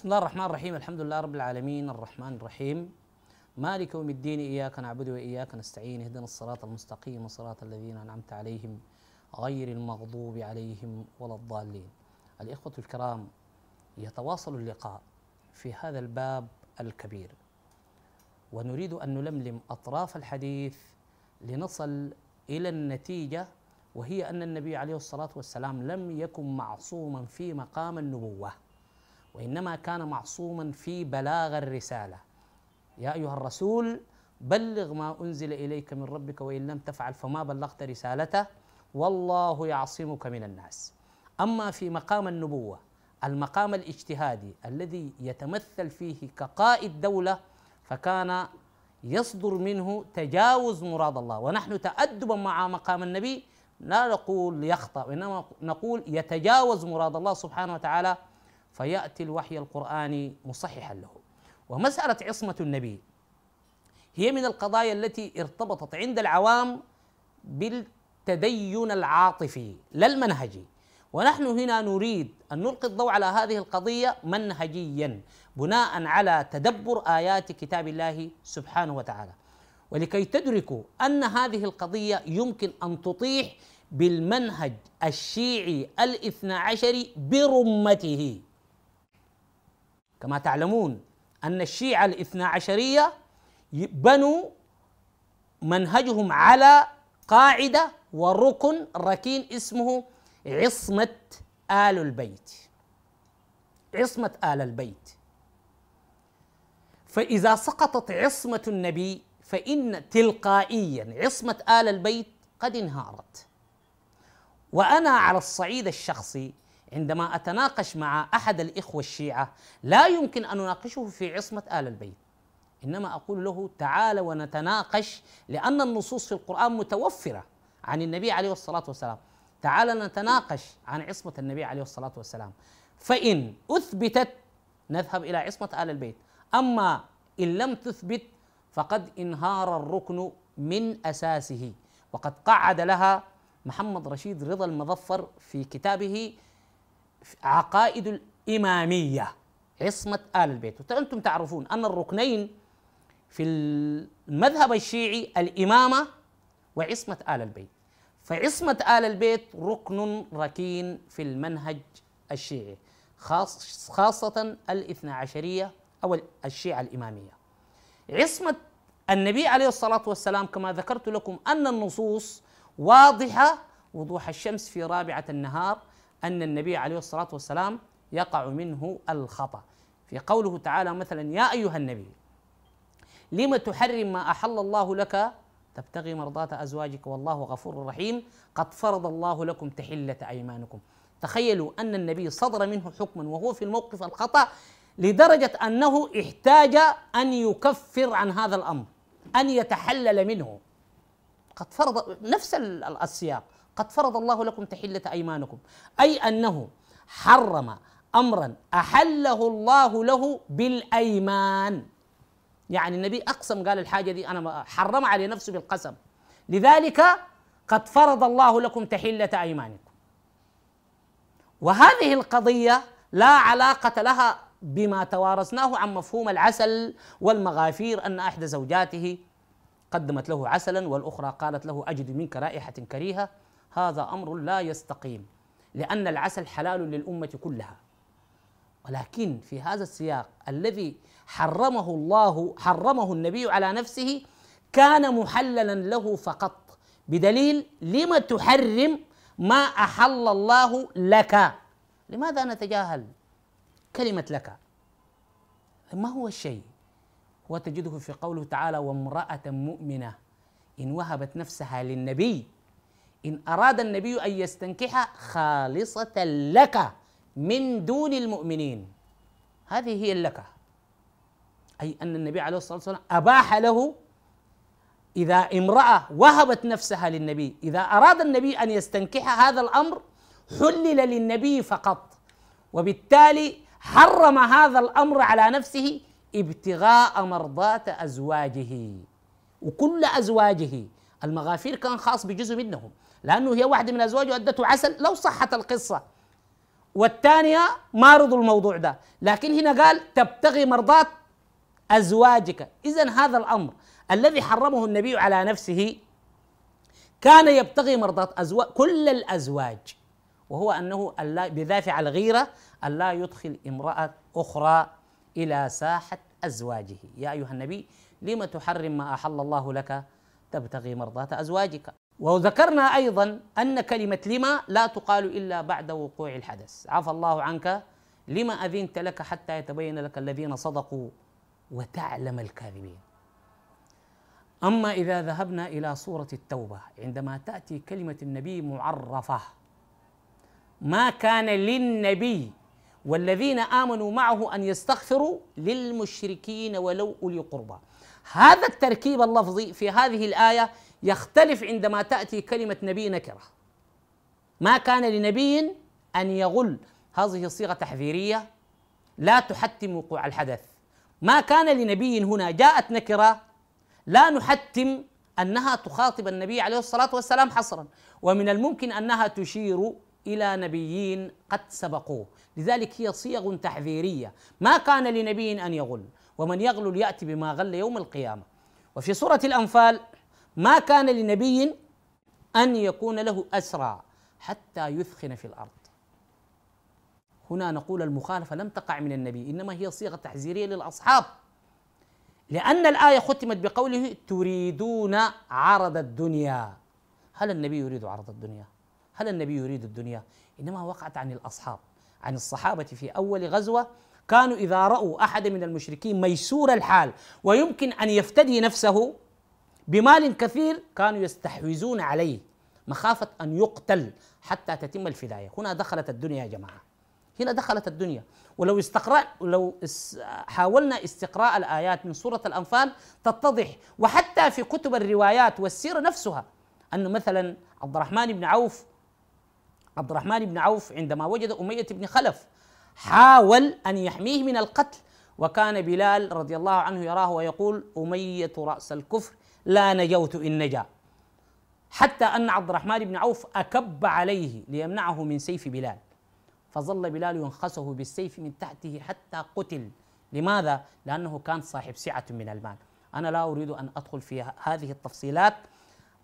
بسم الله الرحمن الرحيم. الحمد لله رب العالمين. الرحمن الرحيم. مالك يوم الدين. إياك نعبد وإياك نستعين. اهدنا الصراط المستقيم صراط الذين أنعمت عليهم غير المغضوب عليهم ولا الضالين. الإخوة الكرام يتواصل اللقاء في هذا الباب الكبير. ونريد أن نلملم أطراف الحديث لنصل إلى النتيجة وهي أن النبي عليه الصلاة والسلام لم يكن معصوما في مقام النبوة. وإنما كان معصوما في بلاغ الرسالة. يا أيها الرسول بلغ ما أنزل إليك من ربك وإن لم تفعل فما بلغت رسالته والله يعصمك من الناس. أما في مقام النبوة المقام الاجتهادي الذي يتمثل فيه كقائد دولة فكان يصدر منه تجاوز مراد الله. ونحن تأدبا مع مقام النبي لا نقول يخطأ وإنما نقول يتجاوز مراد الله سبحانه وتعالى فيأتي الوحي القرآني مصححا له. ومسألة عصمة النبي هي من القضايا التي ارتبطت عند العوام بالتدين العاطفي لا المنهجي. ونحن هنا نريد أن نلقي الضوء على هذه القضية منهجيا بناء على تدبر آيات كتاب الله سبحانه وتعالى. ولكي تدركوا أن هذه القضية يمكن أن تطيح بالمنهج الشيعي الاثنى عشري برمته. كما تعلمون أن الشيعة الاثنى عشرية بنوا منهجهم على قاعدة وركن ركين اسمه عصمة آل البيت. عصمة آل البيت. فإذا سقطت عصمة النبي فإن تلقائيا عصمة آل البيت قد انهارت. وأنا على الصعيد الشخصي عندما أتناقش مع أحد الإخوة الشيعة لا يمكن أن أناقشه في عصمة آل البيت. إنما أقول له تعال ونتناقش لأن النصوص في القرآن متوفرة عن النبي عليه الصلاة والسلام. تعال نتناقش عن عصمة النبي عليه الصلاة والسلام. فإن أثبتت نذهب إلى عصمة آل البيت. أما إن لم تثبت فقد انهار الركن من أساسه. وقد قعد لها محمد رشيد رضا المظفر في كتابه عقائد الإمامية عصمة آل البيت. وأنتم تعرفون أن الركنين في المذهب الشيعي الإمامة وعصمة آل البيت. فعصمة آل البيت ركن ركين في المنهج الشيعي خاص خاصة الاثنى عشرية أو الشيعة الإمامية. عصمة النبي عليه الصلاة والسلام كما ذكرت لكم أن النصوص واضحة وضوح الشمس في رابعة النهار أن النبي عليه الصلاة والسلام يقع منه الخطأ. في قوله تعالى مثلا يا أيها النبي لم تحرم ما أحل الله لك؟ تبتغي مرضات أزواجك والله غفور رحيم. قد فرض الله لكم تحلة أيمانكم. تخيلوا أن النبي صدر منه حكما وهو في الموقف الخطأ لدرجة أنه احتاج أن يكفر عن هذا الأمر أن يتحلل منه. قد فرض نفس السياق. قد فرض الله لكم تحلة أيمانكم. أي أنه حرم أمرا أحله الله له بالأيمان. يعني النبي أقسم قال الحاجة دي أنا حرم على نفسه بالقسم. لذلك قد فرض الله لكم تحلة أيمانكم. وهذه القضية لا علاقة لها بما توارثناه عن مفهوم العسل والمغافير أن إحدى زوجاته قدمت له عسلا والأخرى قالت له أجد منك رائحة كريهة. هذا أمر لا يستقيم لأن العسل حلال للأمة كلها. ولكن في هذا السياق الذي حرمه الله حرمه النبي على نفسه كان محللا له فقط. بدليل لم تحرم ما أحل الله لك. لماذا نتجاهل كلمة لك؟ ما هو الشيء؟ وتجده في قوله تعالى وامرأة مؤمنة إن وهبت نفسها للنبي إن أراد النبي أن يستنكحها خالصة لك من دون المؤمنين. هذه هي اللكة أي أن النبي عليه الصلاة والسلام أباح له إذا امرأة وهبت نفسها للنبي. إذا أراد النبي أن يستنكح هذا الأمر حلل للنبي فقط. وبالتالي حرم هذا الأمر على نفسه ابتغاء مرضات أزواجه. وكل أزواجه المغافير كان خاص بجزء منهم لأنه هي واحدة من أزواجه أدته عسل لو صحت القصة. والثانية ما رضوا الموضوع ده لكن هنا قال تبتغي مرضات أزواجك. إذا هذا الأمر الذي حرمه النبي على نفسه كان يبتغي مرضات أزواج كل الأزواج. وهو أنه بدافع الغيرة أن لا يدخل امرأة أخرى إلى ساحة أزواجه. يا أيها النبي لم تحرم ما أحل الله لك تبتغي مرضات أزواجك. وذكرنا أيضا أن كلمة لما لا تقال إلا بعد وقوع الحدث. عفى الله عنك. لما أذنت لك حتى يتبين لك الذين صدقوا وتعلم الكاذبين. أما إذا ذهبنا إلى سورة التوبة عندما تأتي كلمة النبي معرفة ما كان للنبي والذين آمنوا معه أن يستغفروا للمشركين ولو أولي قربى. هذا التركيب اللفظي في هذه الآية يختلف عندما تأتي كلمة نبي نكرة. ما كان لنبي أن يغل. هذه صيغة تحذيرية لا تحتم وقوع الحدث. ما كان لنبي هنا جاءت نكرة لا نحتم أنها تخاطب النبي عليه الصلاة والسلام حصرا. ومن الممكن أنها تشير إلى نبيين قد سبقوه. لذلك هي صيغ تحذيرية. ما كان لنبي أن يغل ومن يغل يأتي بما غل يوم القيامة. وفي سورة الأنفال ما كان لنبي أن يكون له أسرى حتى يثخن في الأرض. هنا نقول المخالفة لم تقع من النبي إنما هي صيغة تحذيرية للأصحاب. لأن الآية ختمت بقوله تريدون عرض الدنيا. هل النبي يريد عرض الدنيا؟ هل النبي يريد الدنيا؟ إنما وقعت عن الأصحاب عن الصحابة في أول غزوة كانوا إذا رأوا أحد من المشركين ميسور الحال ويمكن أن يفتدي نفسه بمال كثير كانوا يستحوذون عليه مخافة أن يقتل حتى تتم الفداية هنا دخلت الدنيا يا جماعة هنا دخلت الدنيا ولو استقرأ لو حاولنا استقراء الآيات من سورة الأنفال تتضح وحتى في كتب الروايات والسيرة نفسها أن مثلا عبد الرحمن بن عوف عبد الرحمن بن عوف عندما وجد أمية بن خلف حاول أن يحميه من القتل وكان بلال رضي الله عنه يراه ويقول أمية رأس الكفر لا نجوت إن نجا. حتى أن عبد الرحمن بن عوف أكب عليه ليمنعه من سيف بلال. فظل بلال ينخسه بالسيف من تحته حتى قتل. لماذا؟ لأنه كان صاحب سعة من المال. أنا لا أريد أن أدخل في هذه التفصيلات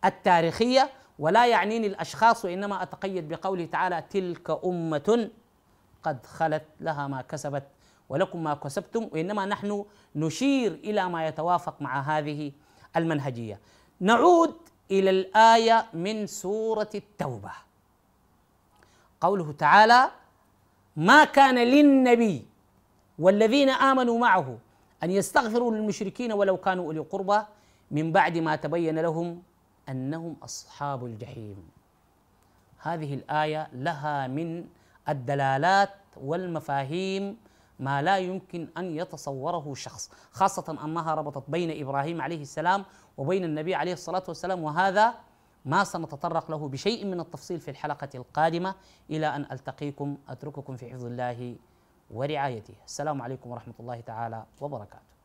التاريخية ولا يعنيني الأشخاص وإنما أتقيد بقوله تعالى تلك أمة قد خلت لها ما كسبت ولكم ما كسبتم وإنما نحن نشير إلى ما يتوافق مع هذه المنهجية. نعود إلى الآية من سورة التوبة. قوله تعالى ما كان للنبي والذين آمنوا معه أن يستغفروا للمشركين ولو كانوا أولي قربى من بعد ما تبين لهم أنهم أصحاب الجحيم. هذه الآية لها من الدلالات والمفاهيم ما لا يمكن أن يتصوره شخص خاصة أنها ربطت بين إبراهيم عليه السلام وبين النبي عليه الصلاة والسلام وهذا ما سنتطرق له بشيء من التفصيل في الحلقة القادمة. إلى أن ألتقيكم أترككم في حفظ الله ورعايته. السلام عليكم ورحمة الله تعالى وبركاته.